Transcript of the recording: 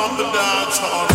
on the dance hall.